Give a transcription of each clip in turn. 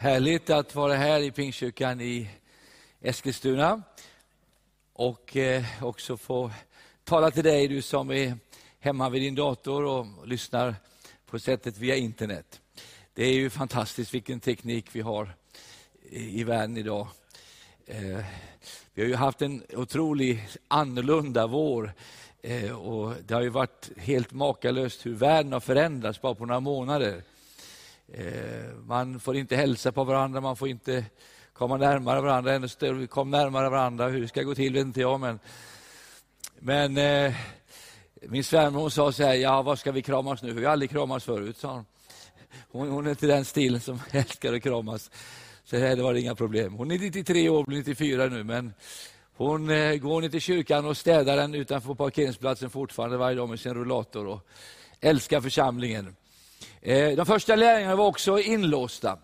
Härligt att vara här i Pingstkyrkan i Eskilstuna och eh, också få tala till dig, du som är hemma vid din dator och lyssnar på sättet via internet. Det är ju fantastiskt vilken teknik vi har i världen idag. Eh, vi har ju haft en otrolig annorlunda vår eh, och det har ju varit helt makalöst hur världen har förändrats bara på några månader. Eh, man får inte hälsa på varandra, man får inte komma närmare varandra. Ännu större, kom närmare varandra, hur det ska gå till vet inte jag. Men, men eh, min svärmor sa så här, ja vad ska vi kramas nu? Vi har aldrig kramats förut, sa hon. Hon, hon är till den stilen som älskar att kramas. Så här, det var inga problem. Hon är 93 år, blir 94 nu, men hon eh, går ner till kyrkan och städar den utanför parkeringsplatsen fortfarande varje dag med sin rullator och älskar församlingen. Eh, de första lärjungarna var också inlåsta.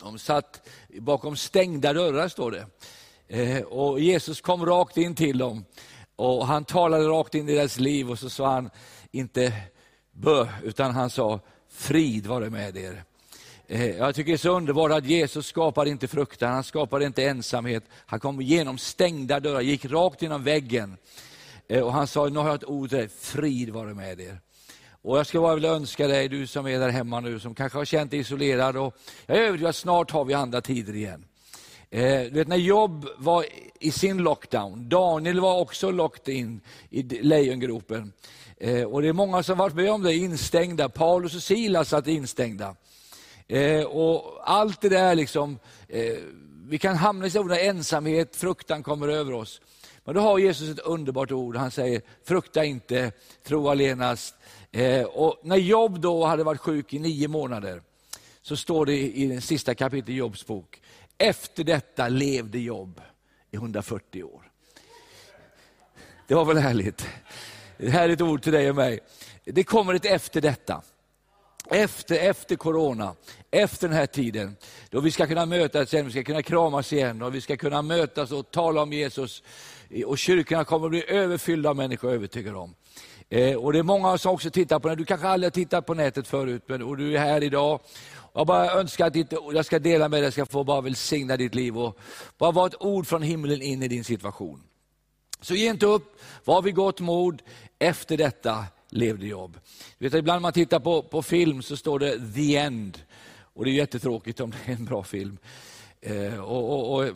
De satt bakom stängda dörrar, står det. Eh, och Jesus kom rakt in till dem och han talade rakt in i deras liv och så sa han inte bö, utan han sa frid vare med er. Eh, jag tycker det är så underbart att Jesus skapar inte fruktan, han skapar inte ensamhet. Han kom genom stängda dörrar, gick rakt genom väggen. Och han sa, nu har jag ett ord till dig, frid vare med er. Och Jag skulle bara vilja önska dig, du som är där hemma nu, som kanske har känt dig isolerad, och jag är övertygad att snart har vi andra tider igen. Eh, du vet när Job var i sin lockdown, Daniel var också locked in i lejongropen. Eh, och det är många som varit med om det, instängda. Paulus och Silas satt instängda. Eh, och allt det där, liksom, eh, vi kan hamna i sådana ensamhet, fruktan kommer över oss. Men då har Jesus ett underbart ord, han säger, frukta inte, tro allenast, Eh, och när Job då hade varit sjuk i nio månader, så står det i den sista kapitlet i Jobs bok, efter detta levde Job i 140 år. Det var väl härligt? Ett härligt ord till dig och mig. Det kommer ett efter detta. Efter, efter corona, efter den här tiden, då vi ska kunna mötas igen, vi ska kunna kramas igen och vi ska kunna mötas och tala om Jesus. Och kyrkorna kommer att bli överfyllda av människor, övertygad om. Eh, och Det är många som också tittar på det. Du kanske aldrig har tittat på nätet förut, men, och du är här idag. Jag bara önskar att jag ska dela med dig, jag ska få bara välsigna ditt liv och bara vara ett ord från himlen in i din situation. Så ge inte upp, var vid gott mod. Efter detta levde Jobb. Du vet, ibland när man tittar på, på film så står det the end. Och det är jättetråkigt om det är en bra film. Eh, och, och, och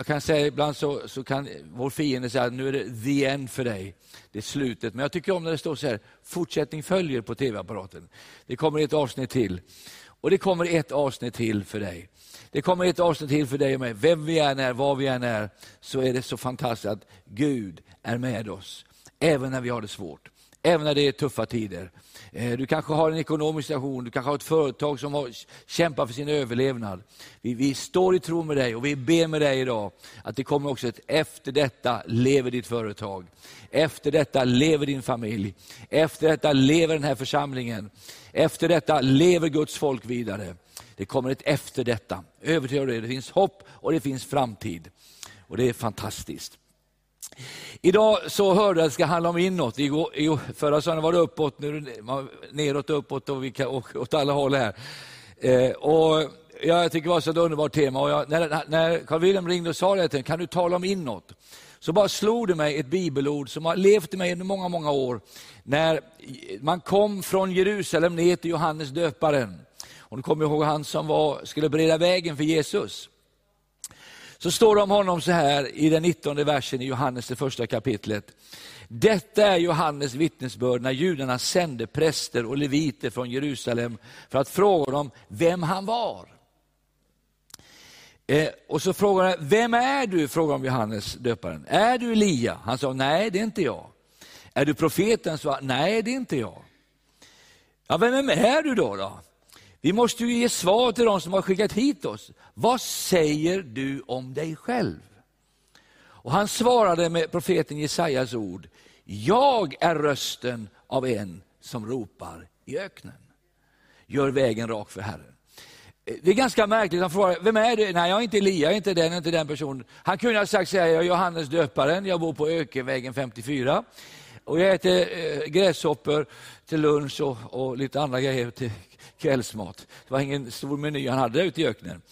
jag kan säga ibland så, så kan vår fiende säga att nu är det the end för dig. Det är slutet. Men jag tycker om när det står så här, fortsättning följer på tv-apparaten. Det kommer ett avsnitt till. Och det kommer ett avsnitt till för dig. Det kommer ett avsnitt till för dig och mig. Vem vi än är, var vi än är, så är det så fantastiskt att Gud är med oss. Även när vi har det svårt även när det är tuffa tider. Eh, du kanske har en ekonomisk situation, du kanske har ett företag som har kämpar för sin överlevnad. Vi, vi står i tro med dig och vi ber med dig idag att det kommer också ett efter detta lever ditt företag. Efter detta lever din familj. Efter detta lever den här församlingen. Efter detta lever Guds folk vidare. Det kommer ett efter detta. Övertygad det. Det finns hopp och det finns framtid. Och Det är fantastiskt. Idag så hörde jag att det ska handla om inåt. Igår, förra söndagen var det uppåt, nu är det neråt, uppåt och vi kan, åt alla håll här. Eh, och jag tycker det var ett underbart tema. Och jag, när, när Carl Wilhelm ringde och sa det, kan du tala om inåt? Så bara slog det mig ett bibelord som har levt i mig under många, många år. När man kom från Jerusalem ner till Johannes döparen. Och nu kommer jag ihåg han som var, skulle bereda vägen för Jesus så står det om honom så här i den 19 versen i Johannes det första kapitlet. Detta är Johannes vittnesbörd när judarna sände präster och leviter från Jerusalem för att fråga dem vem han var. Eh, och så frågar de, vem är du? frågar om Johannes döparen. Är du Elia? Han sa, nej det är inte jag. Är du profeten? Så, nej det är inte jag. Ja, vem är du då? då? Vi måste ju ge svar till de som har skickat hit oss. Vad säger du om dig själv? Och Han svarade med profeten Jesajas ord. Jag är rösten av en som ropar i öknen. Gör vägen rak för Herren. Eh, det är ganska märkligt. Han frågar, vem är du? Nej, jag är inte Elia, jag är inte den, jag är inte den personen. Han kunde ha sagt, jag är Johannes döparen, jag bor på Ökenvägen 54. Och jag äter eh, gräshoppor till lunch och, och lite andra grejer till kvällsmat. Det var ingen stor meny han hade där ute i öknen.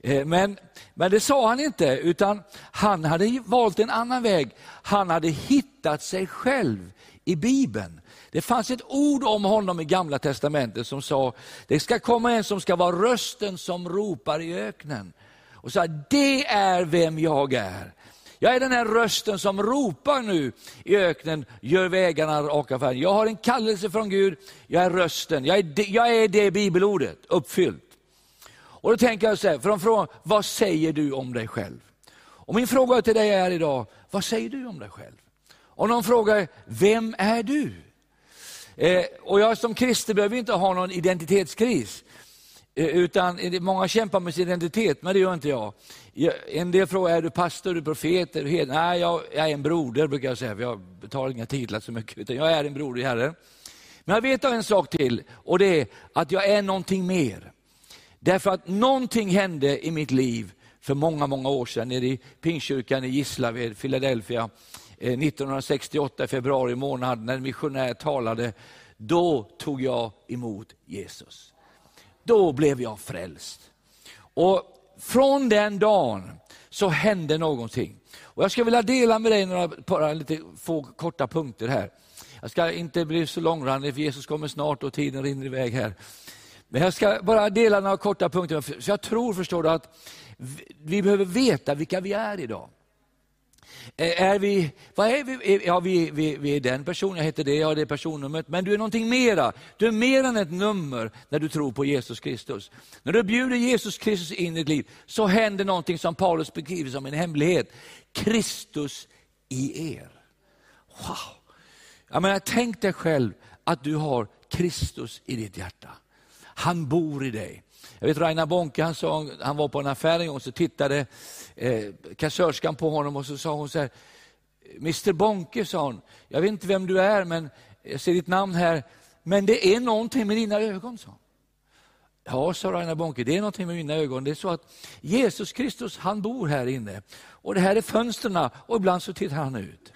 Eh, men, men det sa han inte, utan han hade valt en annan väg. Han hade hittat sig själv i Bibeln. Det fanns ett ord om honom i Gamla Testamentet som sa, det ska komma en som ska vara rösten som ropar i öknen. Och sa, det är vem jag är. Jag är den här rösten som ropar nu i öknen, gör vägarna raka för Jag har en kallelse från Gud, jag är rösten, jag är det, jag är det bibelordet uppfyllt. Och då tänker jag så här, för de frågar, vad säger du om dig själv? Och min fråga till dig är idag, vad säger du om dig själv? Och någon frågar, vem är du? Eh, och jag som kristen behöver inte ha någon identitetskris. Eh, utan eh, många kämpar med sin identitet, men det gör inte jag. En del frågar, är du pastor, är du profet, är du hed? Nej, jag, jag, är en broder brukar jag säga, för jag betalar inga titlar så mycket, utan jag är en broder i Herren. Men jag vet en sak till, och det är att jag är någonting mer. Därför att någonting hände i mitt liv för många, många år sedan nere i Pingstkyrkan i Gislaved, Philadelphia, eh, 1968 i februari månad när en missionär talade. Då tog jag emot Jesus. Då blev jag frälst. Och från den dagen så hände någonting. Och jag skulle vilja dela med dig några bara lite få korta punkter här. Jag ska inte bli så långrandig, för Jesus kommer snart och tiden rinner iväg här. Men jag ska bara dela några korta punkter. Så jag tror, förstår du, att vi behöver veta vilka vi är idag. Eh, är vi, vad är vi? Eh, ja, vi, vi, vi är den personen, jag heter det, jag har det personnumret. Men du är någonting mera. Du är mer än ett nummer när du tror på Jesus Kristus. När du bjuder Jesus Kristus in i ditt liv så händer någonting som Paulus beskriver som en hemlighet. Kristus i er. Wow! Jag menar, tänk dig själv att du har Kristus i ditt hjärta. Han bor i dig. Jag vet Raina Bonke, han, sa, han var på en affär en gång och så tittade eh, kassörskan på honom och så sa hon så här, Mr Bonke, sa hon, jag vet inte vem du är, men jag ser ditt namn här, men det är någonting med dina ögon, sa hon. Ja, sa Raina Bonke, det är någonting med mina ögon. Det är så att Jesus Kristus, han bor här inne. Och det här är fönstren och ibland så tittar han ut.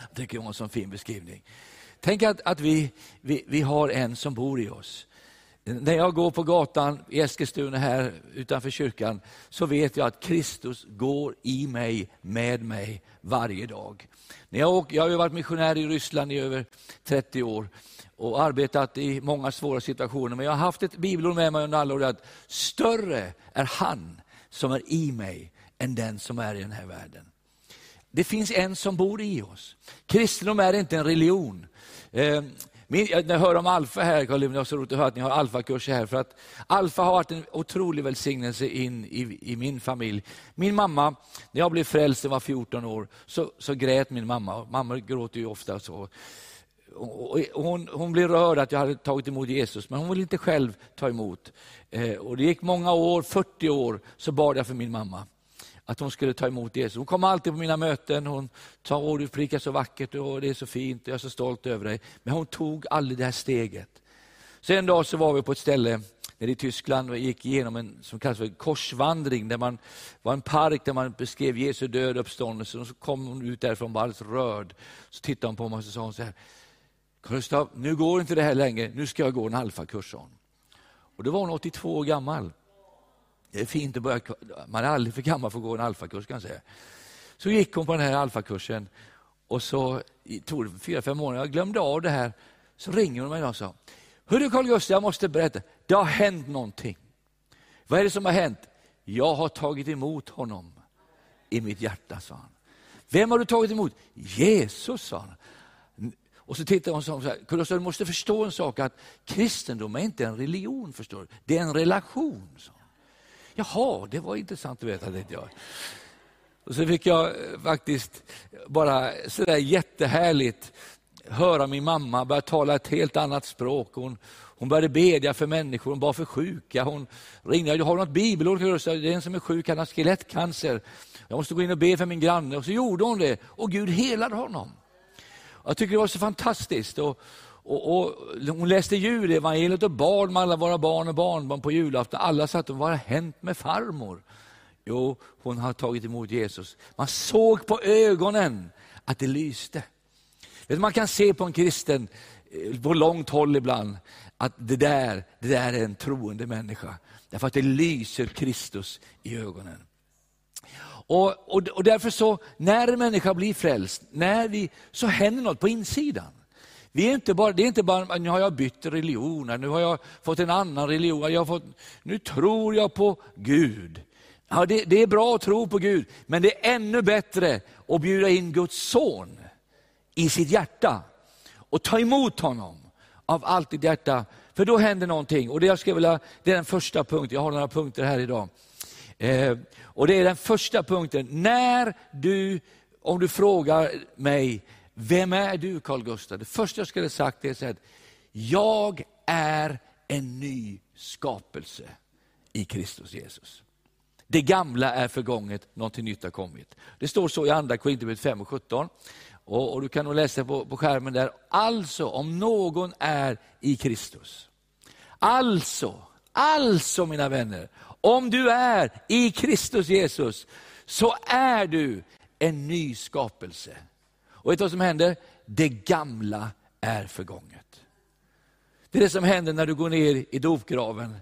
Jag tycker det var en sån fin beskrivning. Tänk att, att vi, vi, vi har en som bor i oss. När jag går på gatan i Eskilstuna här utanför kyrkan så vet jag att Kristus går i mig, med mig varje dag. När jag, åker, jag har varit missionär i Ryssland i över 30 år och arbetat i många svåra situationer. Men jag har haft ett bibelord med mig under alla år att större är han som är i mig än den som är i den här världen. Det finns en som bor i oss. Kristendom är inte en religion. Ehm, min, när jag hör om Alfa här, Carl det är så roligt att höra att ni har Alfa-kurser här. För att Alfa har varit en otrolig välsignelse in i, i, min familj. Min mamma, när jag blev frälst när jag var 14 år, så, så grät min mamma. Mamma gråter ju ofta så. Hon, hon, blev rörd att jag hade tagit emot Jesus, men hon ville inte själv ta emot. Eh, och det gick många år, 40 år, så bad jag för min mamma att hon skulle ta emot Jesus. Hon kom alltid på mina möten. Hon sa, du predikar så vackert och det är så fint och jag är så stolt över dig. Men hon tog aldrig det här steget. Så en dag så var vi på ett ställe nere i Tyskland och gick igenom en som kallas för korsvandring. Där man var en park där man beskrev Jesu död och uppståndelse. Och så kom hon ut därifrån och var alldeles rörd. Så tittade hon på mig och så sa hon så här, Gustav, nu går inte det här längre, nu ska jag gå en alfakurs. Och då var hon 82 år gammal. Det är fint att börja, man är aldrig för gammal för att gå en alfakurs kan jag säga. Så gick hon på den här alfakursen och så tog det fyra, fem månader, jag glömde av det här. Så ringer hon mig och sa, hörru Carl Gustaf, jag måste berätta, det har hänt någonting. Vad är det som har hänt? Jag har tagit emot honom i mitt hjärta, sa han. Vem har du tagit emot? Jesus, sa han. Och så tittade hon och sa, du måste förstå en sak, att kristendom är inte en religion, förstår du. det är en relation. Så. Jaha, det var intressant att veta, tänkte jag. Och så fick jag eh, faktiskt bara sådär jättehärligt höra min mamma börja tala ett helt annat språk. Hon, hon började bedja för människor, hon bad för sjuka. Hon ringde, jag har något bibelord det är en som är sjuk, han har skelettcancer. Jag måste gå in och be för min granne. Och så gjorde hon det och Gud helade honom. Jag tycker det var så fantastiskt. Och, och, och, hon läste julevangeliet och bad med alla våra barn och barnbarn på julafton. Alla satt och vad har hänt med farmor? Jo, hon har tagit emot Jesus. Man såg på ögonen att det lyste. Man kan se på en kristen eh, på långt håll ibland att det där, det där är en troende människa. Därför att det lyser Kristus i ögonen. Och, och, och därför så, när en människa blir frälst, när vi, så händer något på insidan. Vi är inte bara, det är inte bara nu har jag bytt religion, nu har jag fått en annan religion, jag har fått, nu tror jag på Gud. Ja, det, det, är bra att tro på Gud, men det är ännu bättre att bjuda in Guds son i sitt hjärta och ta emot honom av allt ditt hjärta. För då händer någonting. Och det, jag skulle vilja, det är den första punkten, jag har några punkter här idag. Eh, och Det är den första punkten. När du, om du frågar mig, vem är du Carl Gustaf? Det första jag skulle sagt är att jag är en ny skapelse i Kristus Jesus. Det gamla är förgånget, någonting nytt har kommit. Det står så i andra Korinthierbrevet 5 och 17. Och, och, du kan nog läsa på, på skärmen där. Alltså, om någon är i Kristus. Alltså, alltså mina vänner, om du är i Kristus Jesus, så är du en ny skapelse. Och vet du vad som händer? Det gamla är förgånget. Det är det som händer när du går ner i dopgraven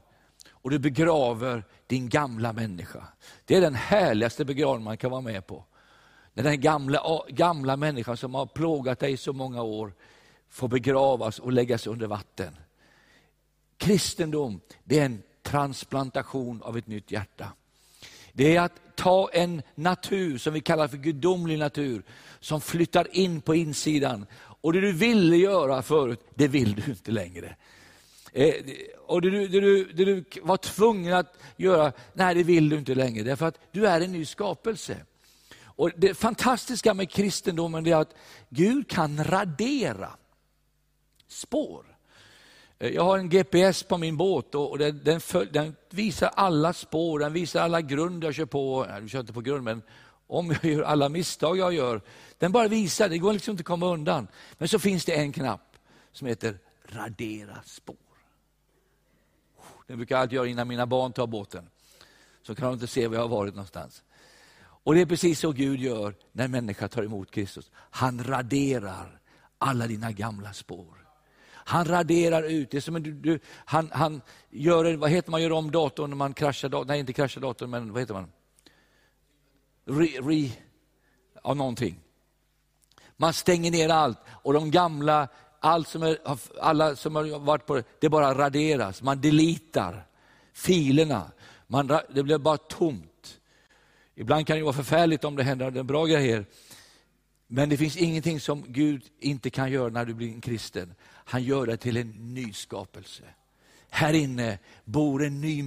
och du begraver din gamla människa. Det är den härligaste begravning man kan vara med på. När den gamla, gamla människan som har plågat dig i så många år får begravas och läggas under vatten. Kristendom, det är en transplantation av ett nytt hjärta. Det är att ta en natur som vi kallar för gudomlig natur, som flyttar in på insidan. Och det du ville göra förut, det vill du inte längre. Eh, och det du, det, du, det du var tvungen att göra, nej det vill du inte längre, därför att du är en ny skapelse. Och Det fantastiska med kristendomen är att Gud kan radera spår. Eh, jag har en GPS på min båt och den, den, följ, den visar alla spår, den visar alla grund jag kör på. Nej, du kör inte på grund, men om jag gör alla misstag jag gör. Den bara visar, det går liksom inte att komma undan. Men så finns det en knapp som heter radera spår. Den brukar jag alltid göra innan mina barn tar båten. Så kan de inte se var jag har varit någonstans. Och Det är precis så Gud gör när människa tar emot Kristus. Han raderar alla dina gamla spår. Han raderar ut, det är som du, du, han, han gör, vad heter man gör om datorn när man kraschar datorn, nej inte kraschar datorn, men vad heter man? Re, re, ja, någonting. Man stänger ner allt och de gamla, allt som är, alla som har varit på det, det bara raderas. Man deletar filerna, man, det blir bara tomt. Ibland kan det vara förfärligt om det händer bra grejer. Men det finns ingenting som Gud inte kan göra när du blir en kristen. Han gör det till en ny skapelse. Här inne bor en ny,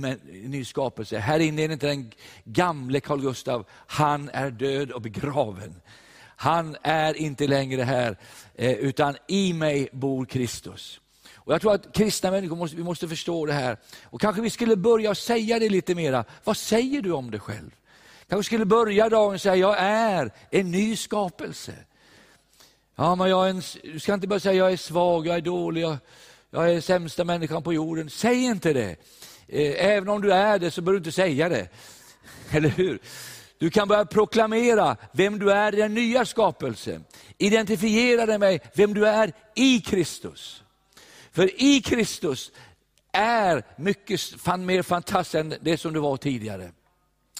ny skapelse. Här inne är det inte den gamle Carl Gustav. Han är död och begraven. Han är inte längre här, eh, utan i mig bor Kristus. Och Jag tror att kristna människor måste, vi måste förstå det här. Och Kanske vi skulle börja säga det lite mera. Vad säger du om dig själv? Kanske skulle börja dagen och säga, jag är en ny skapelse. Ja, men jag är en, du ska inte bara säga, jag är svag, jag är dålig, jag, jag är sämsta människan på jorden. Säg inte det. Eh, även om du är det så bör du inte säga det. Eller hur? Du kan börja proklamera vem du är i den nya skapelsen. Identifiera dig med vem du är i Kristus. För i Kristus är mycket mer fantastiskt än det som du var tidigare.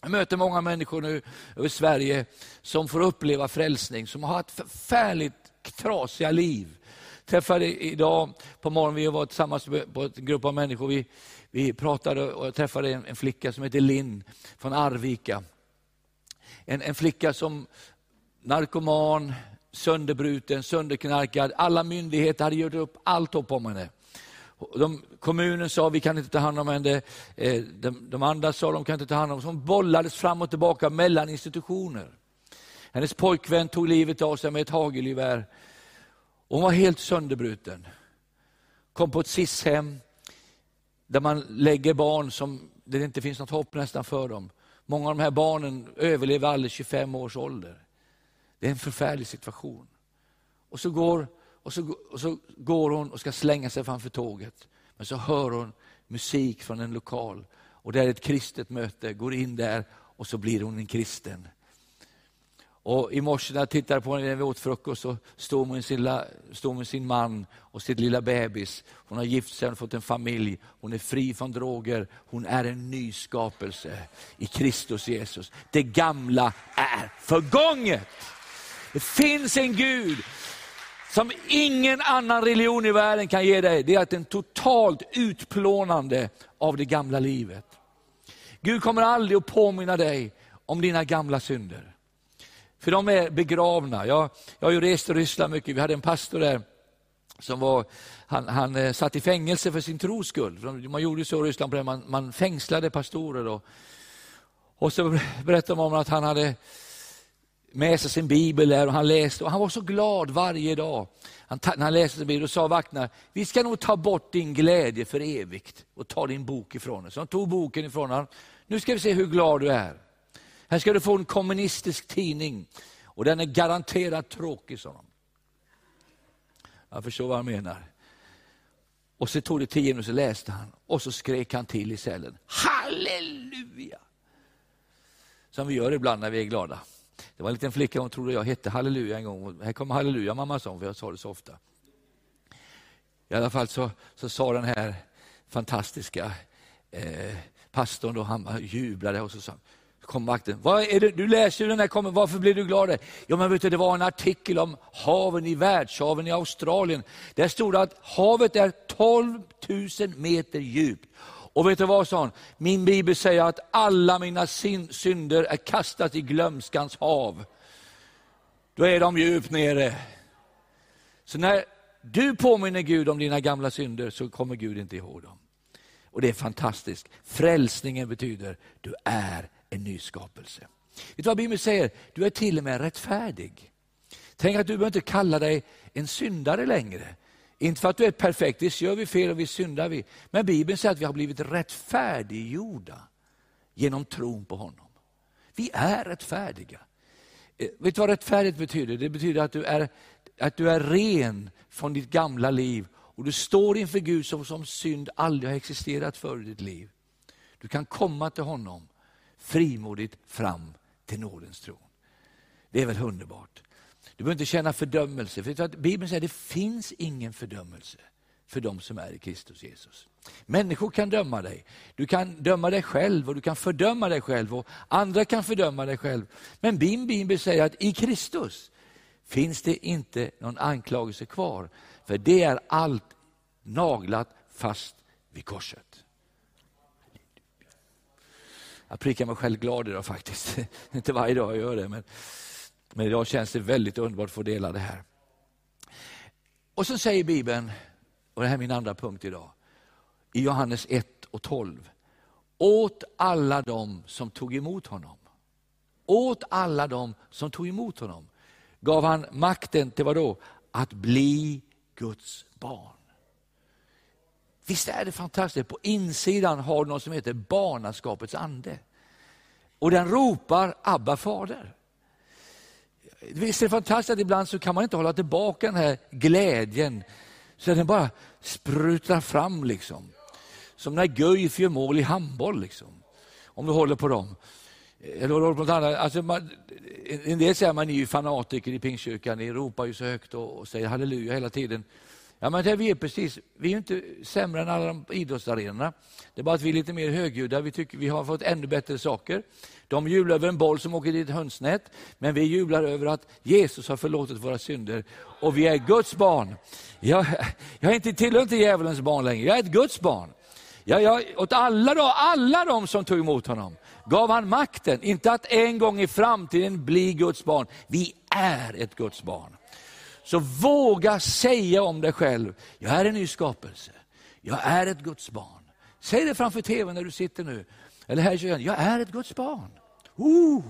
Jag möter många människor nu över Sverige som får uppleva frälsning, som har haft förfärligt trasiga liv. Jag träffade idag på morgonen, vi var tillsammans på en grupp av människor, vi, vi pratade och jag träffade en, en flicka som heter Linn från Arvika. En, en flicka som narkoman, sönderbruten, sönderknarkad. Alla myndigheter hade gjort upp allt hopp om henne. De, kommunen sa vi kan inte ta hand om henne, eh, de, de andra sa de kan inte ta hand om henne. Hon bollades fram och tillbaka mellan institutioner. Hennes pojkvän tog livet av sig med ett hagelgevär. Hon var helt sönderbruten. Kom på ett SIS-hem där man lägger barn som där det inte finns något hopp nästan för dem. Många av de här barnen överlever aldrig 25 års ålder. Det är en förfärlig situation. Och så går och så, och så går hon och ska slänga sig framför tåget. Men så hör hon musik från en lokal och det är ett kristet möte, går in där och så blir hon en kristen. Och I morse när jag tittade på henne när vi åt frukost så stod hon med sin, stod med sin man och sitt lilla bebis. Hon har gift sig och fått en familj. Hon är fri från droger. Hon är en ny skapelse i Kristus Jesus. Det gamla är förgånget. Det finns en Gud som ingen annan religion i världen kan ge dig. Det är en totalt utplånande av det gamla livet. Gud kommer aldrig att påminna dig om dina gamla synder. För de är begravna. Jag, jag har ju rest i Ryssland mycket. Vi hade en pastor där som var, han, han eh, satt i fängelse för sin tros skull. Man gjorde så i Ryssland, man, man fängslade pastorer. Och, och så berättade man om att han hade med sig sin bibel där och han läste och han var så glad varje dag. Han, när han läste sin bibel och sa vakna, vi ska nog ta bort din glädje för evigt och ta din bok ifrån dig. Så han tog boken ifrån honom. Nu ska vi se hur glad du är. Här ska du få en kommunistisk tidning och den är garanterat tråkig, sa de. Jag förstår vad han menar. Och så tog det tio minuter så läste han och så skrek han till i cellen. Halleluja! Som vi gör ibland när vi är glada. Det var en liten flicka, hon trodde jag hette Halleluja en gång. Här kommer Halleluja mamma sa för jag sa det så ofta. I alla fall så, så sa den här fantastiska eh, pastorn, då, han jublade och så sa kom vakten. Vad är det? Du läser den här kommer, varför blir du glad? Ja, men vet du, det var en artikel om haven i världshaven i Australien. Där stod det att havet är 12 000 meter djupt. Och vet du vad, sa han? Min bibel säger att alla mina synder är kastat i glömskans hav. Då är de djupt nere. Så när du påminner Gud om dina gamla synder så kommer Gud inte ihåg dem. Och det är fantastiskt. Frälsningen betyder du är en ny skapelse. Vet du vad Bibeln säger? Du är till och med rättfärdig. Tänk att du behöver inte kalla dig en syndare längre. Inte för att du är perfekt, visst gör vi fel och visst syndar vi. Men Bibeln säger att vi har blivit rättfärdiggjorda genom tron på honom. Vi är rättfärdiga. Eh, vet du vad rättfärdigt betyder? Det betyder att du är, att du är ren från ditt gamla liv och du står inför Gud som, som synd aldrig har existerat för i ditt liv. Du kan komma till honom frimodigt fram till nådens tron. Det är väl underbart? Du behöver inte känna fördömelse, för Bibeln säger att det finns ingen fördömelse för de som är i Kristus Jesus. Människor kan döma dig. Du kan döma dig själv och du kan fördöma dig själv och andra kan fördöma dig själv. Men Bibeln Bibel säger att i Kristus finns det inte någon anklagelse kvar. För det är allt naglat fast vid korset. Jag prickar mig själv glad idag faktiskt. inte varje dag jag gör det, men men idag känns det väldigt underbart att få dela det här. Och så säger Bibeln, och det här är min andra punkt idag, i Johannes 1 och 12. Åt alla dem som tog emot honom. Åt alla dem som tog emot honom gav han makten till vad då? Att bli Guds barn. Visst är det fantastiskt? På insidan har du något som heter barnaskapets ande. Och den ropar Abba fader. Visst är det fantastiskt att ibland så kan man inte hålla tillbaka den här glädjen, så den bara sprutar fram. liksom. Som när Guif gör mål i handboll, liksom. om du håller på dem. Eh, Eller håller på något annat. Alltså man, en del säger att man är ju fanatiker i Pingstkyrkan, ni ropar ju så högt och, och säger halleluja hela tiden. Ja, men det vi är precis, vi är inte sämre än alla de idrottsarenorna. Det är bara att vi är lite mer högljudda. Vi tycker vi har fått ännu bättre saker. De jublar över en boll som åker i ett hönsnät, men vi jublar över att Jesus har förlåtit våra synder och vi är Guds barn. Jag, jag är inte tillhör inte djävulens barn längre, jag är ett Guds barn. Jag, jag, åt alla, då, alla de som tog emot honom gav han makten, inte att en gång i framtiden bli Guds barn. Vi är ett Guds barn. Så våga säga om dig själv, jag är en ny skapelse. Jag är ett Guds barn. Säg det framför tvn när du sitter nu. Eller här i jag är ett Guds barn. Oh,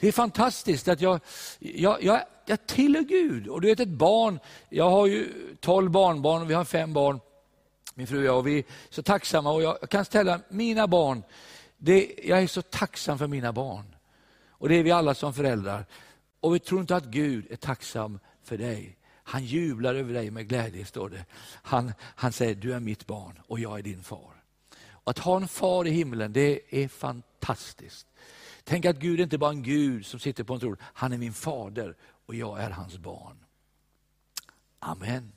det är fantastiskt att jag, jag, jag, jag tillhör Gud. Och du vet ett barn, jag har ju tolv barnbarn och vi har fem barn, min fru och jag. Och vi är så tacksamma och jag kan ställa mina barn, det, jag är så tacksam för mina barn. Och det är vi alla som föräldrar. Och vi tror inte att Gud är tacksam för dig. Han jublar över dig med glädje, står det. Han, han säger, du är mitt barn och jag är din far. Och att ha en far i himlen, det är fantastiskt. Tänk att Gud är inte bara en Gud som sitter på en tron, han är min fader och jag är hans barn. Amen.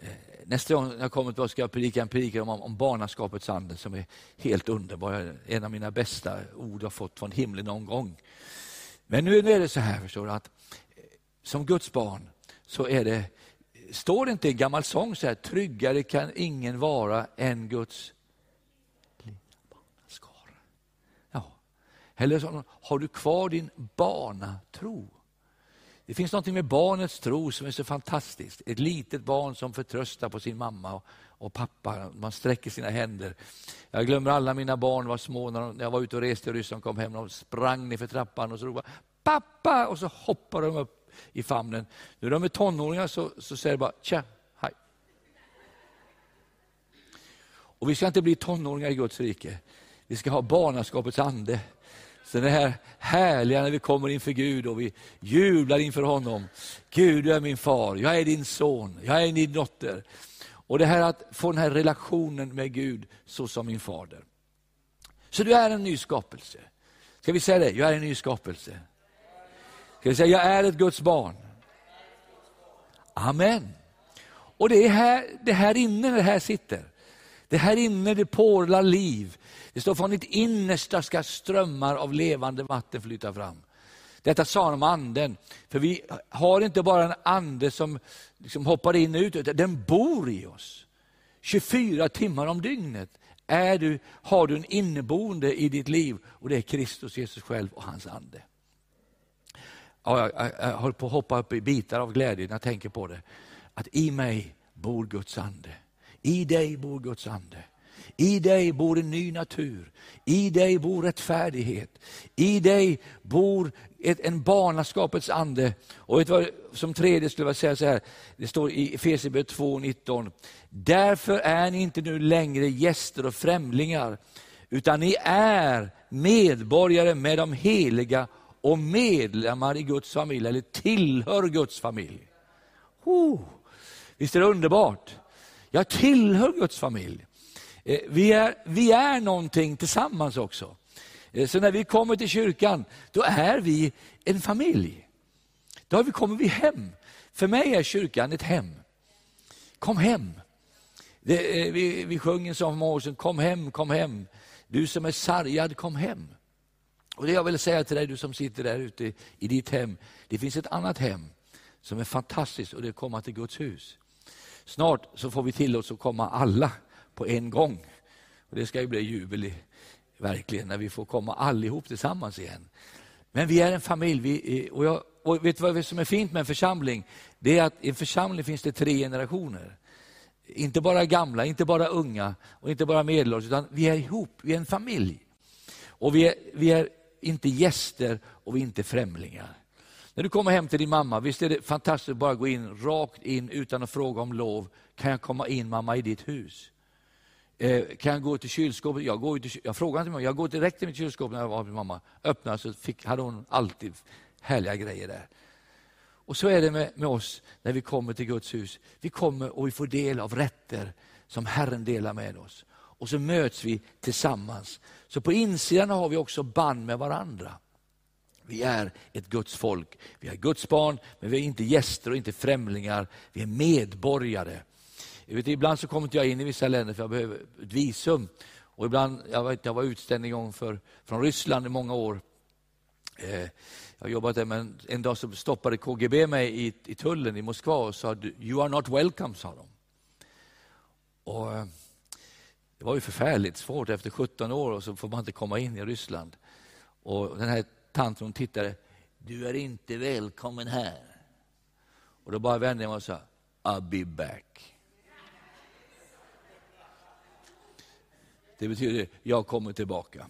Eh, nästa gång jag kommer tillbaka ska jag predika en predikan om, om barnaskapets ande som är helt underbar. En av mina bästa ord jag fått från himlen någon gång. Men nu är det så här, förstår du, att som Guds barn så är det, står det inte i en gammal sång så här, tryggare kan ingen vara än Guds barnaskara. Ja. Eller så, har du kvar din barnatro? Det finns något med barnets tro som är så fantastiskt. Ett litet barn som förtröstar på sin mamma och, och pappa. Man sträcker sina händer. Jag glömmer alla mina barn var små när, de, när jag var ute och reste i Ryssland kom hem. De sprang ner för trappan och så ropade pappa och så hoppade de upp i famnen. Nu när de är tonåringar så, så säger de bara tja, hej. Och vi ska inte bli tonåringar i Guds rike. Vi ska ha barnaskapets ande. Så det här härliga när vi kommer inför Gud och vi jublar inför honom. Gud, du är min far, jag är din son, jag är din dotter. Och det här att få den här relationen med Gud så som min fader. Så du är en ny skapelse. Ska vi säga det? Jag är en ny skapelse. Ska vi säga, jag är ett Guds barn. Amen. Och det är här, det här inne det här sitter. Det här inne det porlar liv. Det står från ditt innersta ska strömmar av levande vatten flyta fram. Detta sa han om anden. För vi har inte bara en ande som liksom hoppar in och ut, utan den bor i oss. 24 timmar om dygnet är du, har du en inneboende i ditt liv och det är Kristus Jesus själv och hans ande. Ja, jag, jag, jag håller på att hoppa upp i bitar av glädje när jag tänker på det. Att i mig bor Guds ande. I dig bor Guds ande. I dig bor en ny natur. I dig bor rättfärdighet. I dig bor ett, en barnaskapets ande. Och vet vad, som tredje skulle jag säga så här, det står i Efesierbrevet 2.19. Därför är ni inte nu längre gäster och främlingar, utan ni är medborgare med de heliga och medlemmar i Guds familj, eller tillhör Guds familj. Oh, visst är det underbart? Jag tillhör Guds familj. Eh, vi är, vi är någonting tillsammans också. Eh, så när vi kommer till kyrkan, då är vi en familj. Då kommer vi hem. För mig är kyrkan ett hem. Kom hem. Det, eh, vi, vi sjöng en sång för många år sedan, kom hem, kom hem. Du som är sargad, kom hem. Och det jag vill säga till dig, du som sitter där ute i ditt hem, det finns ett annat hem som är fantastiskt och det är att komma till Guds hus. Snart så får vi tillåtelse att komma alla på en gång. Och Det ska ju bli jubel verkligen när vi får komma allihop tillsammans igen. Men vi är en familj. Vi, och, jag, och vet du vad som är fint med en församling? Det är att i en församling finns det tre generationer. Inte bara gamla, inte bara unga och inte bara medelålders, utan vi är ihop, vi är en familj. Och vi är, vi är inte gäster och vi är inte främlingar. När du kommer hem till din mamma, visst är det fantastiskt att bara gå in rakt in utan att fråga om lov. Kan jag komma in mamma i ditt hus? Eh, kan jag gå till kylskåpet? Jag, går till, jag frågar inte mamma, jag går direkt till mitt kylskåp när jag var med mamma. Öppnade så fick, hade hon alltid härliga grejer där. Och så är det med, med oss när vi kommer till Guds hus. Vi kommer och vi får del av rätter som Herren delar med oss. Och så möts vi tillsammans. Så på insidan har vi också band med varandra. Vi är ett Guds folk. Vi är Guds barn, men vi är inte gäster och inte främlingar. Vi är medborgare. Jag vet, ibland så kommer inte jag in i vissa länder för jag behöver ett visum. Och ibland, jag, vet, jag var utställd en gång för, från Ryssland i många år. Eh, jag har jobbat där, men en dag så stoppade KGB mig i, i tullen i Moskva och sa ”You are not welcome”, sa de. Och, eh, det var ju förfärligt svårt efter 17 år och så får man inte komma in i Ryssland. Och den här tanten hon tittade, du är inte välkommen här. Och då bara vände jag mig och sa, I'll be back. Det betyder, jag kommer tillbaka.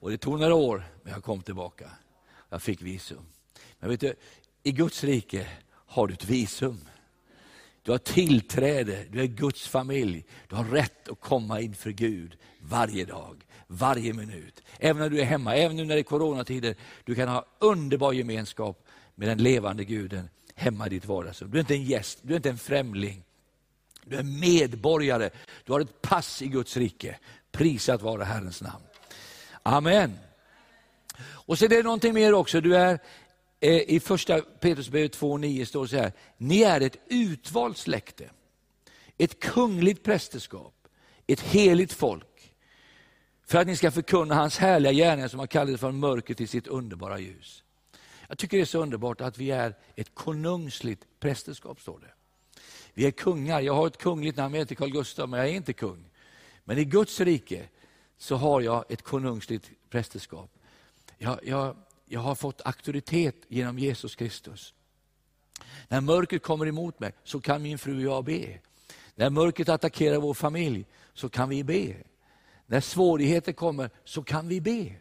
Och det tog några år, men jag kom tillbaka. Jag fick visum. Men vet du, i Guds rike har du ett visum. Du har tillträde, du är Guds familj. Du har rätt att komma inför Gud varje dag, varje minut. Även när du är hemma, även nu när det är coronatider. Du kan ha underbar gemenskap med den levande guden hemma i ditt vardagsrum. Du är inte en gäst, du är inte en främling. Du är medborgare, du har ett pass i Guds rike. Prisat vare Herrens namn. Amen. Och så är det någonting mer också. Du är Eh, I första Petrusbrevet 2.9 står det så här, ni är ett utvalt släkte, ett kungligt prästerskap, ett heligt folk, för att ni ska förkunna hans härliga gärningar som har kallat från mörker till sitt underbara ljus. Jag tycker det är så underbart att vi är ett konungsligt prästerskap, står det. Vi är kungar. Jag har ett kungligt namn, jag heter Carl Gustaf, men jag är inte kung. Men i Guds rike så har jag ett konungsligt prästerskap. Jag, jag, jag har fått auktoritet genom Jesus Kristus. När mörkret kommer emot mig så kan min fru och jag be. När mörkret attackerar vår familj så kan vi be. När svårigheter kommer så kan vi be.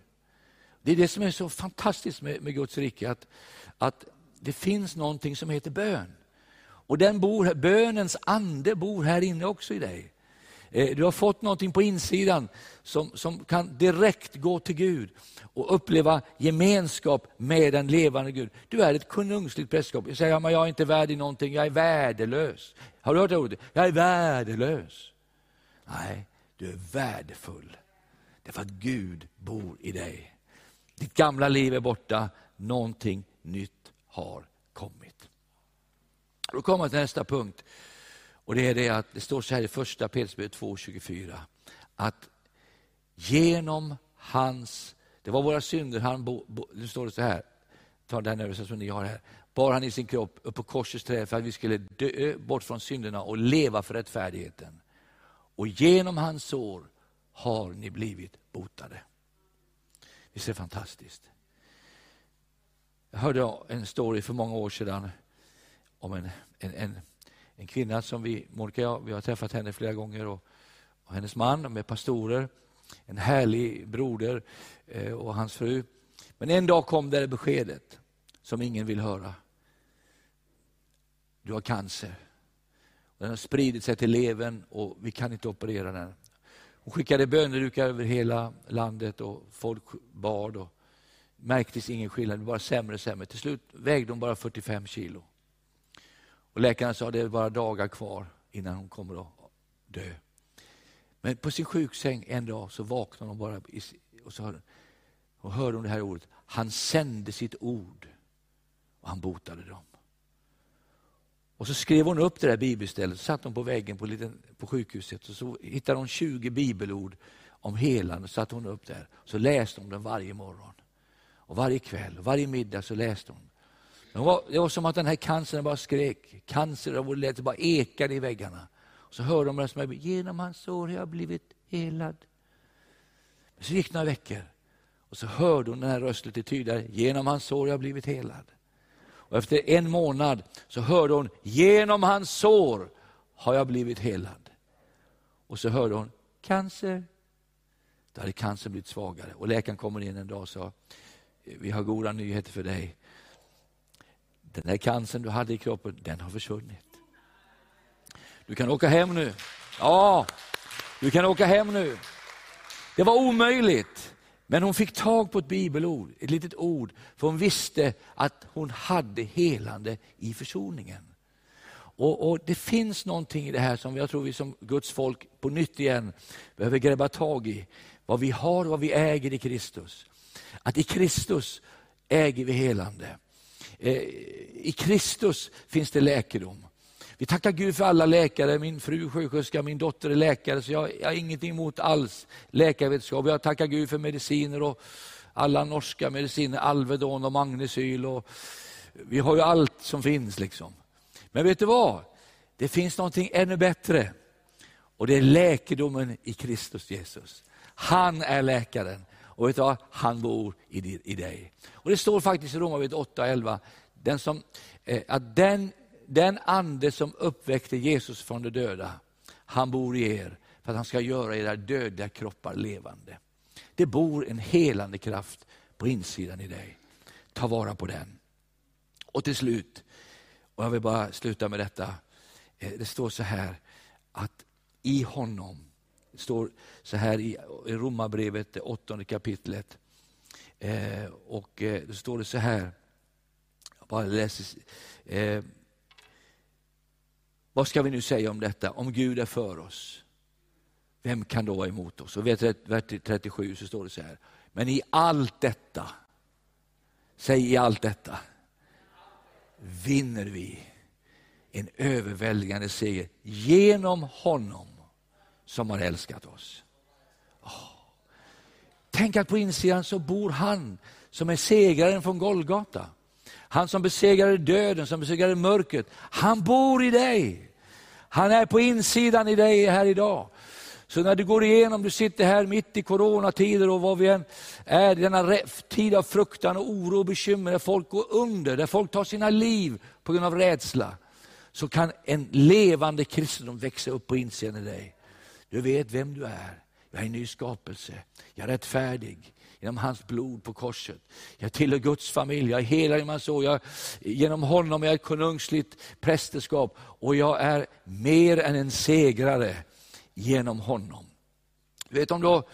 Det är det som är så fantastiskt med, med Guds rike, att, att det finns någonting som heter bön. Och den bor, bönens ande bor här inne också i dig. Eh, du har fått någonting på insidan som, som kan direkt gå till Gud och uppleva gemenskap med den levande Gud. Du är ett konungsligt prästerskap. Jag säger men jag är inte värdig någonting, jag är värdelös. Har du hört det ordet? Jag är värdelös. Nej, du är värdefull. Därför att Gud bor i dig. Ditt gamla liv är borta, någonting nytt har kommit. Då kommer jag till nästa punkt. Och Det är det att det står så här i första Petrusbrevet 2.24 att genom hans, det var våra synder, han bo, bo, nu står det så här, ta den översättning som ni har här, bar han i sin kropp upp på korsets träd för att vi skulle dö bort från synderna och leva för rättfärdigheten. Och genom hans sår har ni blivit botade. Visst är det fantastiskt? Jag hörde en story för många år sedan om en, en, en, en kvinna som vi, Monica jag, vi har träffat henne flera gånger och, och hennes man, de är pastorer, en härlig broder eh, och hans fru. Men en dag kom det beskedet som ingen vill höra. Du har cancer. Den har spridit sig till levern och vi kan inte operera den. Hon skickade bönedukar över hela landet och folk bad. Och märktes ingen skillnad, det var bara sämre och sämre. Till slut vägde hon bara 45 kilo. Och läkarna sa att det är bara dagar kvar innan hon kommer att dö. Men på sin sjuksäng en dag så vaknade hon bara och så hörde, och hörde hon det här ordet. Han sände sitt ord och han botade dem. Och så skrev hon upp det där bibelstället, så satt hon på väggen på, liten, på sjukhuset och så hittade hon 20 bibelord om helande och satte hon upp där. Så läste hon den varje morgon. Och varje kväll och varje middag så läste hon. Det var, det var som att den här cancern bara skrek. Cancer och det bara ekade i väggarna. Och så hörde de som genom hans sår har jag blivit helad. Men så gick några veckor och så hörde hon den här rösten lite tydligare. Genom hans sår har jag blivit helad. Och efter en månad så hörde hon, genom hans sår har jag blivit helad. Och så hörde hon, cancer. Då hade cancern blivit svagare. Och läkaren kommer in en dag och sa, eh, vi har goda nyheter för dig. Den där cancern du hade i kroppen, den har försvunnit. Du kan åka hem nu. Ja, du kan åka hem nu. Det var omöjligt. Men hon fick tag på ett bibelord, ett litet ord, för hon visste att hon hade helande i försoningen. Och, och, Det finns någonting i det här som jag tror vi som Guds folk på nytt igen behöver gräva tag i. Vad vi har och vad vi äger i Kristus. Att i Kristus äger vi helande. Eh, I Kristus finns det läkedom. Vi tackar Gud för alla läkare. Min fru är sjuksköterska, min dotter är läkare, så jag, jag har ingenting emot alls läkarvetenskap. Jag tackar Gud för mediciner och alla norska mediciner, Alvedon och Magnesyl. Och vi har ju allt som finns. liksom. Men vet du vad? Det finns någonting ännu bättre. Och det är läkedomen i Kristus Jesus. Han är läkaren. Och vet du vad? Han bor i, i dig. Och Det står faktiskt i Romarbrevet 8.11 den som, eh, att den den ande som uppväckte Jesus från de döda, han bor i er för att han ska göra era döda kroppar levande. Det bor en helande kraft på insidan i dig. Ta vara på den. Och till slut, och jag vill bara sluta med detta. Eh, det står så här att i honom, det står så här i Romarbrevet, det åttonde kapitlet. Eh, och eh, då står det så här, jag bara läser eh, vad ska vi nu säga om detta? Om Gud är för oss, vem kan då vara emot oss? Och vers 37 så står det så här, men i allt detta Säg i allt detta vinner vi en överväldigande seger genom honom som har älskat oss. Oh. Tänk att på insidan så bor han som är segraren från Golgata. Han som besegrade döden, som besegrade mörkret. Han bor i dig. Han är på insidan i dig här idag. Så när du går igenom, du sitter här mitt i coronatider och vad vi än är, i denna tid av fruktan och oro och bekymmer, där folk går under, där folk tar sina liv på grund av rädsla, så kan en levande kristendom växa upp på insidan i dig. Du vet vem du är. Jag är en ny skapelse. Jag är rättfärdig genom hans blod på korset. Jag tillhör Guds familj, jag är helad genom hans Jag, genom honom är jag ett konungsligt prästerskap och jag är mer än en segrare genom honom. Du vet om då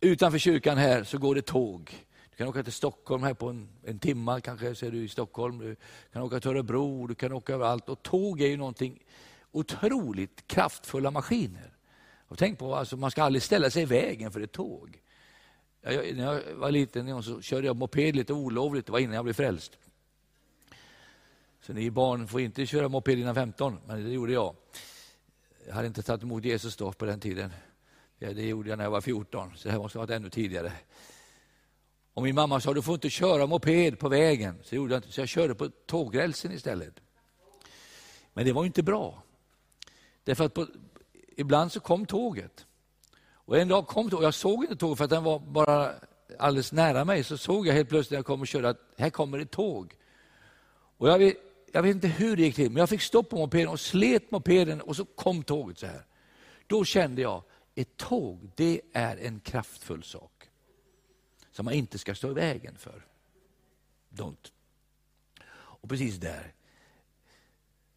utanför kyrkan här så går det tåg. Du kan åka till Stockholm här på en, en timme, kanske så är du i Stockholm. Du kan åka till Örebro, du kan åka överallt. Och tåg är ju någonting otroligt kraftfulla maskiner. Och tänk på, alltså, man ska aldrig ställa sig i vägen för ett tåg. Jag, när jag var liten så körde jag moped lite olovligt, det var innan jag blev frälst. Så ni barn får inte köra moped innan 15, men det gjorde jag. Jag hade inte tagit emot Jesus då på den tiden. Det gjorde jag när jag var 14, så det här måste ha varit ännu tidigare. Och min mamma sa, du får inte köra moped på vägen. Så, gjorde jag inte, så jag körde på tågrälsen istället. Men det var inte bra. Därför att på, ibland så kom tåget. Och en dag kom tåget, jag såg inte tåget för att den var bara alldeles nära mig. Så såg jag helt plötsligt när jag kom och körde att här kommer ett tåg. Och jag vet, jag vet inte hur det gick till, men jag fick stopp på mopeden och slet mopeden och så kom tåget så här. Då kände jag, ett tåg det är en kraftfull sak som man inte ska stå i vägen för. Don't. Och precis där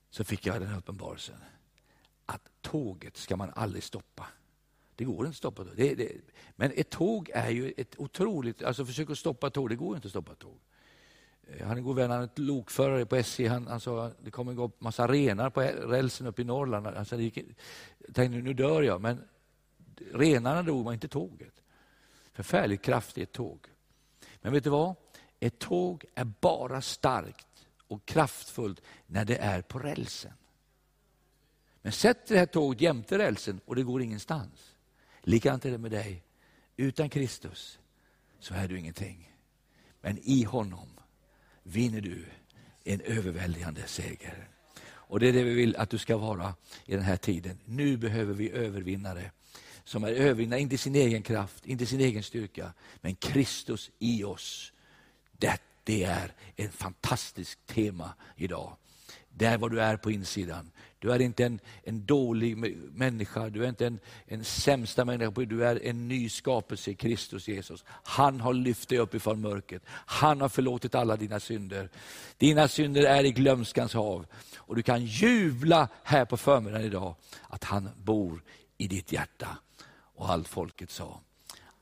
så fick jag den uppenbarelsen tåget ska man aldrig stoppa. Det går inte att stoppa tåg. Det, det, men ett tåg är ju ett otroligt... Alltså försök att stoppa tåg, det går inte att stoppa tåg. Eh, jag hade en god vän, han är lokförare på SJ. Han, han sa att det kommer gå upp massa renar på rälsen uppe i Norrland. Alltså det gick, jag tänkte nu dör jag, men renarna dog, men inte tåget. Förfärligt kraftigt tåg. Men vet du vad? Ett tåg är bara starkt och kraftfullt när det är på rälsen. Men sätt det här tåget jämte rälsen och det går ingenstans. Likadant är det med dig. Utan Kristus så är du ingenting. Men i honom vinner du en överväldigande seger. Och Det är det vi vill att du ska vara i den här tiden. Nu behöver vi övervinnare som är övervinnare, inte sin egen kraft, inte sin egen styrka, men Kristus i oss. Det, det är ett fantastiskt tema idag. Där vad du är på insidan. Du är inte en, en dålig människa, du är inte en, en sämsta människa, du är en ny skapelse i Kristus Jesus. Han har lyft dig upp ifrån mörkret. Han har förlåtit alla dina synder. Dina synder är i glömskans hav. Och du kan jubla här på förmiddagen idag att han bor i ditt hjärta. Och allt folket sa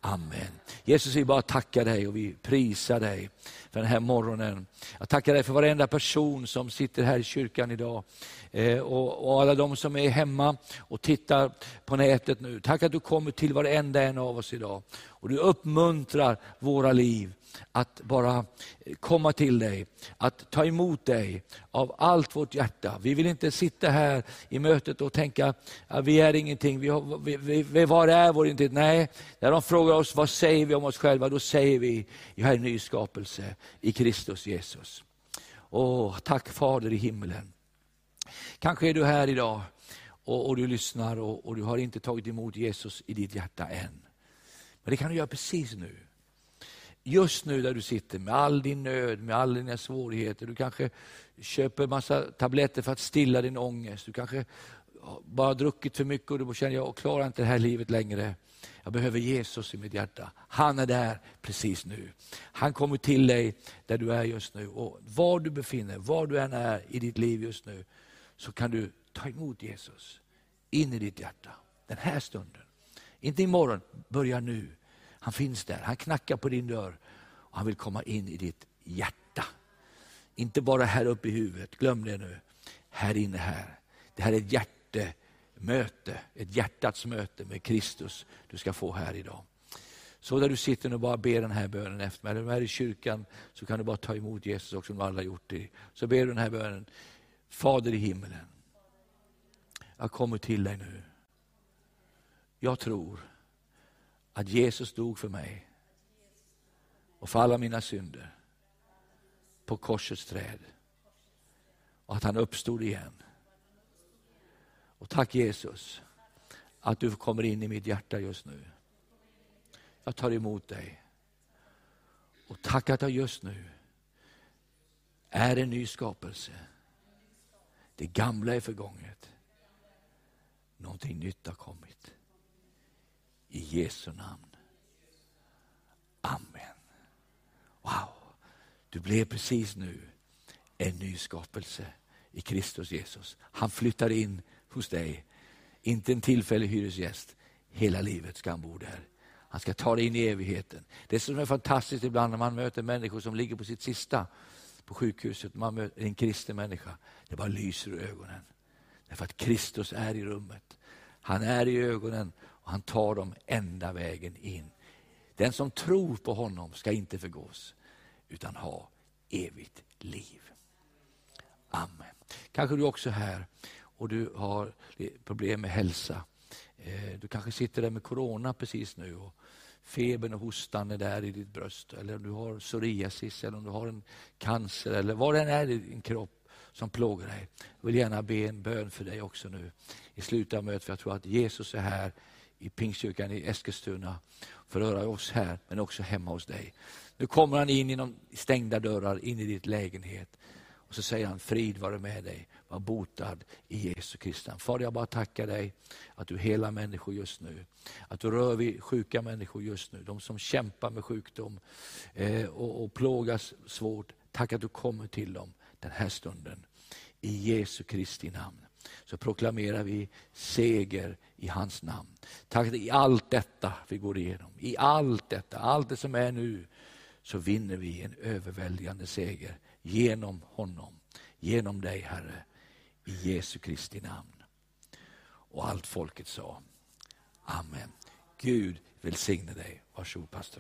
Amen. Jesus, vi bara tackar dig och vi prisar dig för den här morgonen. Jag tackar dig för varenda person som sitter här i kyrkan idag. Eh, och, och, alla de som är hemma och tittar på nätet nu. Tack att du kommer till varenda en av oss idag. Och du uppmuntrar våra liv att bara komma till dig, att ta emot dig av allt vårt hjärta. Vi vill inte sitta här i mötet och tänka att vi är ingenting, vi, har, vi, vi, vi var är vår identitet? Nej, när de frågar oss vad säger vi om oss själva, då säger vi jag är en ny skapelse i Kristus Jesus. Åh, tack Fader i himmelen. Kanske är du här idag och, och du lyssnar och, och, du har inte tagit emot Jesus i ditt hjärta än. Men det kan du göra precis nu. Just nu där du sitter med all din nöd, med alla dina svårigheter. Du kanske köper massa tabletter för att stilla din ångest. Du kanske bara druckit för mycket och du känner jag klarar inte det här livet längre. Jag behöver Jesus i mitt hjärta. Han är där precis nu. Han kommer till dig där du är just nu. Och Var du befinner var du än är i ditt liv just nu, så kan du ta emot Jesus in i ditt hjärta. Den här stunden. Inte imorgon, börja nu. Han finns där, han knackar på din dörr och han vill komma in i ditt hjärta. Inte bara här uppe i huvudet, glöm det nu. Här inne här. Det här är ett hjärtemöte, ett hjärtats möte med Kristus du ska få här idag. Så där du sitter och bara ber den här bönen efter mig, eller du är i kyrkan, så kan du bara ta emot Jesus också, om du aldrig har gjort det. Så ber du den här bönen. Fader i himmelen, jag kommer till dig nu. Jag tror att Jesus dog för mig och för alla mina synder på korsets träd. Och att han uppstod igen. Och tack Jesus att du kommer in i mitt hjärta just nu. Jag tar emot dig. Och tack att jag just nu är en ny skapelse. Det gamla är förgånget. Någonting nytt har kommit. I Jesu namn. Amen. Wow, du blev precis nu en ny skapelse i Kristus Jesus. Han flyttar in hos dig, inte en tillfällig hyresgäst. Hela livet ska han bo där. Han ska ta dig in i evigheten. Det som är fantastiskt ibland när man möter människor som ligger på sitt sista på sjukhuset, man möter en kristen människa, det bara lyser ur ögonen. Därför att Kristus är i rummet. Han är i ögonen och han tar dem ända vägen in. Den som tror på honom ska inte förgås, utan ha evigt liv. Amen. Kanske du också är här och du har problem med hälsa. Eh, du kanske sitter där med corona precis nu och febern och hostan är där i ditt bröst. Eller om du har psoriasis eller om du har en cancer eller vad det än är i din kropp som plågar dig. Jag vill gärna be en bön för dig också nu i slutet av mötet. För jag tror att Jesus är här i Pingstkyrkan i Eskilstuna för att höra oss här, men också hemma hos dig. Nu kommer han in genom stängda dörrar, in i ditt lägenhet. Och så säger han, frid vare med dig, var botad i Jesu Kristi Fader, jag bara tackar dig att du helar människor just nu. Att du rör vid sjuka människor just nu, de som kämpar med sjukdom eh, och, och plågas svårt. Tack att du kommer till dem den här stunden. I Jesu Kristi namn så proklamerar vi seger i hans namn. Tack att i allt detta vi går igenom, i allt detta, allt det som är nu, så vinner vi en överväldigande seger genom honom, genom dig Herre, i Jesu Kristi namn. Och allt folket sa Amen. Gud välsigne dig. Varsågod pastor.